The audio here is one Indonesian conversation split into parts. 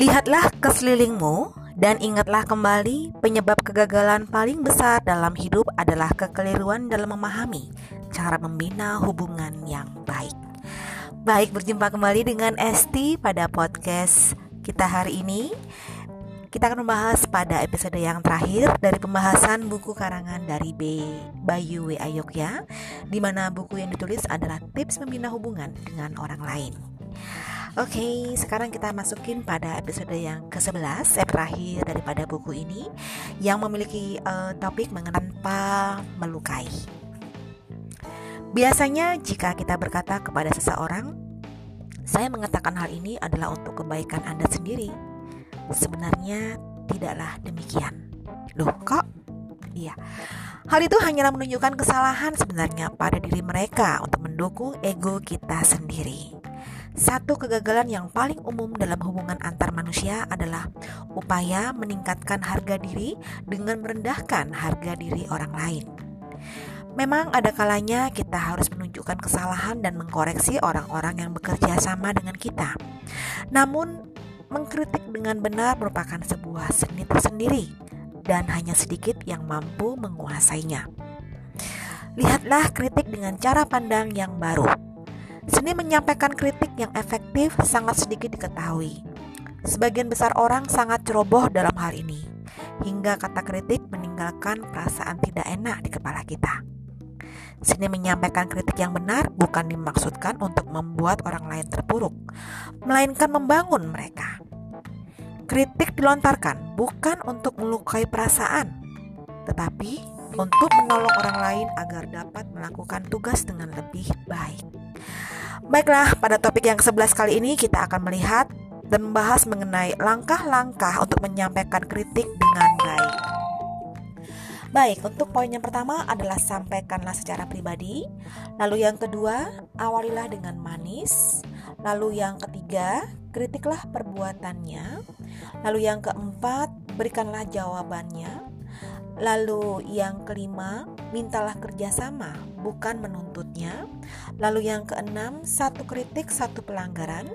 Lihatlah ke sekelilingmu dan ingatlah kembali penyebab kegagalan paling besar dalam hidup adalah kekeliruan dalam memahami cara membina hubungan yang baik. Baik, berjumpa kembali dengan Esti pada podcast kita hari ini. Kita akan membahas pada episode yang terakhir dari pembahasan buku karangan dari B. Bayu W. Ayokya, di mana buku yang ditulis adalah tips membina hubungan dengan orang lain. Oke, okay, sekarang kita masukin pada episode yang ke-11 yang terakhir daripada buku ini yang memiliki uh, topik mengenai tanpa melukai. Biasanya jika kita berkata kepada seseorang, saya mengatakan hal ini adalah untuk kebaikan Anda sendiri. Sebenarnya tidaklah demikian. Loh, kok? Iya. Hal itu hanyalah menunjukkan kesalahan sebenarnya pada diri mereka untuk mendukung ego kita sendiri. Satu kegagalan yang paling umum dalam hubungan antar manusia adalah upaya meningkatkan harga diri dengan merendahkan harga diri orang lain. Memang ada kalanya kita harus menunjukkan kesalahan dan mengkoreksi orang-orang yang bekerja sama dengan kita. Namun, mengkritik dengan benar merupakan sebuah seni tersendiri dan hanya sedikit yang mampu menguasainya. Lihatlah kritik dengan cara pandang yang baru Seni menyampaikan kritik yang efektif sangat sedikit diketahui. Sebagian besar orang sangat ceroboh dalam hal ini, hingga kata kritik meninggalkan perasaan tidak enak di kepala kita. Seni menyampaikan kritik yang benar bukan dimaksudkan untuk membuat orang lain terpuruk, melainkan membangun mereka. Kritik dilontarkan bukan untuk melukai perasaan, tetapi untuk menolong orang lain agar dapat melakukan tugas dengan lebih baik. Baiklah, pada topik yang ke-11 kali ini kita akan melihat dan membahas mengenai langkah-langkah untuk menyampaikan kritik dengan baik. Baik, untuk poin yang pertama adalah sampaikanlah secara pribadi. Lalu yang kedua, awalilah dengan manis. Lalu yang ketiga, kritiklah perbuatannya. Lalu yang keempat, berikanlah jawabannya. Lalu yang kelima, mintalah kerjasama, bukan menuntutnya. Lalu yang keenam, satu kritik, satu pelanggaran.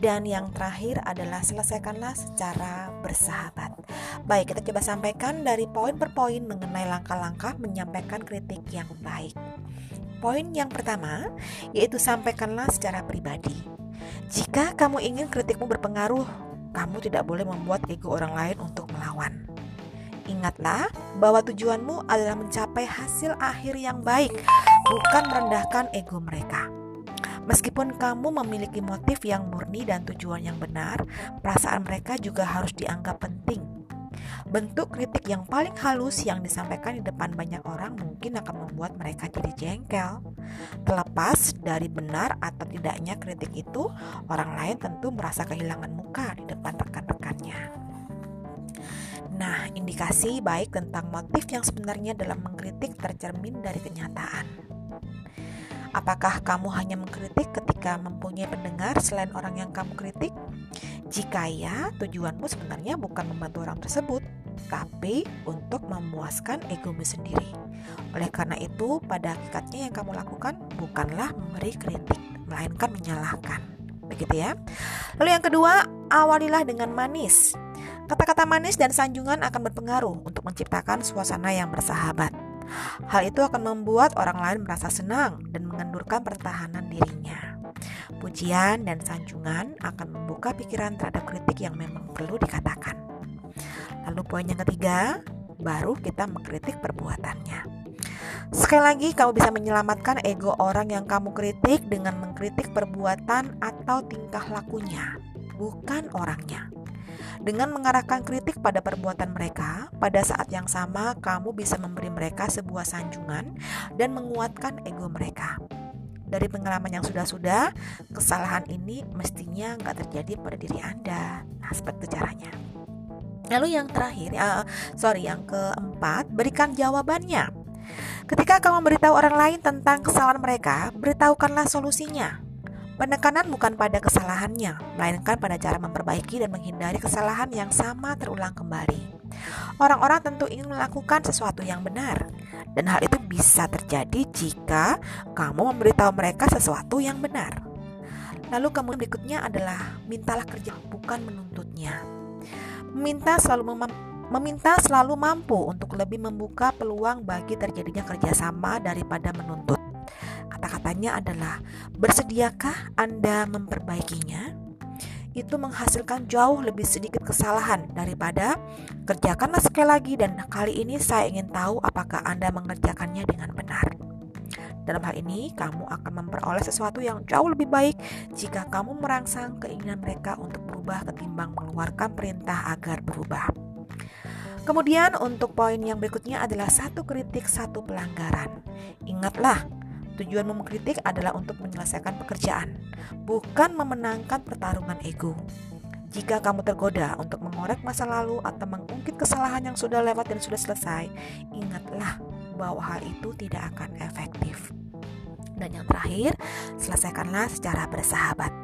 Dan yang terakhir adalah selesaikanlah secara bersahabat. Baik, kita coba sampaikan dari poin per poin mengenai langkah-langkah menyampaikan kritik yang baik. Poin yang pertama, yaitu sampaikanlah secara pribadi. Jika kamu ingin kritikmu berpengaruh, kamu tidak boleh membuat ego orang lain untuk melawan. Ingatlah bahwa tujuanmu adalah mencapai hasil akhir yang baik, bukan merendahkan ego mereka. Meskipun kamu memiliki motif yang murni dan tujuan yang benar, perasaan mereka juga harus dianggap penting. Bentuk kritik yang paling halus yang disampaikan di depan banyak orang mungkin akan membuat mereka jadi jengkel. Terlepas dari benar atau tidaknya kritik itu, orang lain tentu merasa kehilangan muka di depan rekan-rekannya. Nah, indikasi baik tentang motif yang sebenarnya dalam mengkritik tercermin dari kenyataan. Apakah kamu hanya mengkritik ketika mempunyai pendengar selain orang yang kamu kritik? Jika ya, tujuanmu sebenarnya bukan membantu orang tersebut, tapi untuk memuaskan egomu sendiri. Oleh karena itu, pada hakikatnya yang kamu lakukan bukanlah memberi kritik, melainkan menyalahkan. Begitu ya. Lalu yang kedua, awalilah dengan manis. Kata-kata manis dan sanjungan akan berpengaruh untuk menciptakan suasana yang bersahabat. Hal itu akan membuat orang lain merasa senang dan mengendurkan pertahanan dirinya. Pujian dan sanjungan akan membuka pikiran terhadap kritik yang memang perlu dikatakan. Lalu poin yang ketiga, baru kita mengkritik perbuatannya. Sekali lagi, kamu bisa menyelamatkan ego orang yang kamu kritik dengan mengkritik perbuatan atau tingkah lakunya, bukan orangnya. Dengan mengarahkan kritik pada perbuatan mereka, pada saat yang sama kamu bisa memberi mereka sebuah sanjungan dan menguatkan ego mereka. Dari pengalaman yang sudah-sudah, kesalahan ini mestinya nggak terjadi pada diri Anda. Nah, seperti caranya. Lalu yang terakhir, uh, sorry, yang keempat, berikan jawabannya. Ketika kamu memberitahu orang lain tentang kesalahan mereka, beritahukanlah solusinya. Penekanan bukan pada kesalahannya, melainkan pada cara memperbaiki dan menghindari kesalahan yang sama terulang kembali. Orang-orang tentu ingin melakukan sesuatu yang benar, dan hal itu bisa terjadi jika kamu memberitahu mereka sesuatu yang benar. Lalu kemudian berikutnya adalah mintalah kerja bukan menuntutnya. Meminta selalu mem meminta selalu mampu untuk lebih membuka peluang bagi terjadinya kerjasama daripada menuntut. Kata-katanya adalah bersediakah Anda memperbaikinya? Itu menghasilkan jauh lebih sedikit kesalahan daripada kerjakanlah sekali lagi dan kali ini saya ingin tahu apakah Anda mengerjakannya dengan benar. Dalam hal ini, kamu akan memperoleh sesuatu yang jauh lebih baik jika kamu merangsang keinginan mereka untuk berubah ketimbang mengeluarkan perintah agar berubah. Kemudian untuk poin yang berikutnya adalah satu kritik, satu pelanggaran. Ingatlah, tujuan mengkritik adalah untuk menyelesaikan pekerjaan, bukan memenangkan pertarungan ego. Jika kamu tergoda untuk mengorek masa lalu atau mengungkit kesalahan yang sudah lewat dan sudah selesai, ingatlah bahwa hal itu tidak akan efektif. Dan yang terakhir, selesaikanlah secara bersahabat.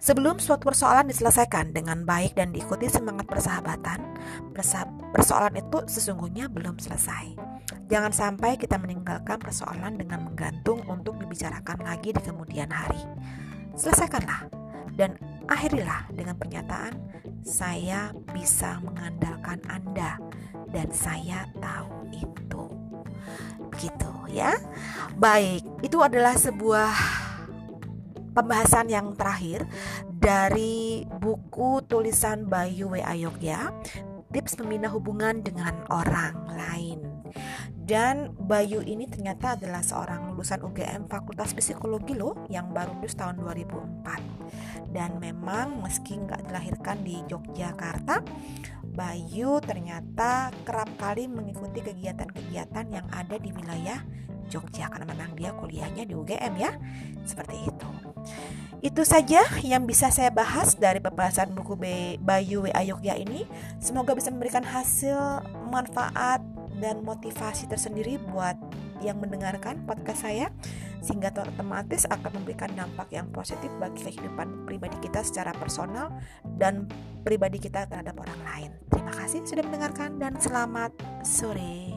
Sebelum suatu persoalan diselesaikan dengan baik dan diikuti semangat persahabatan, persoalan itu sesungguhnya belum selesai. Jangan sampai kita meninggalkan persoalan dengan menggantung untuk dibicarakan lagi di kemudian hari. Selesaikanlah dan akhirilah dengan pernyataan, "Saya bisa mengandalkan Anda, dan saya tahu itu." Begitu ya. Baik, itu adalah sebuah pembahasan yang terakhir dari buku tulisan Bayu W. Ayogya, tips membina hubungan dengan orang lain. Dan Bayu ini ternyata adalah seorang lulusan UGM Fakultas Psikologi loh yang baru lulus tahun 2004. Dan memang meski nggak dilahirkan di Yogyakarta, Bayu ternyata kerap kali mengikuti kegiatan-kegiatan yang ada di wilayah Jogja karena memang dia kuliahnya di UGM ya. Seperti itu. Itu saja yang bisa saya bahas dari pembahasan buku Bayu W. Ayogya ini. Semoga bisa memberikan hasil manfaat dan motivasi tersendiri buat yang mendengarkan podcast saya sehingga otomatis akan memberikan dampak yang positif bagi kehidupan pribadi kita secara personal dan pribadi kita terhadap orang lain. Terima kasih sudah mendengarkan dan selamat sore.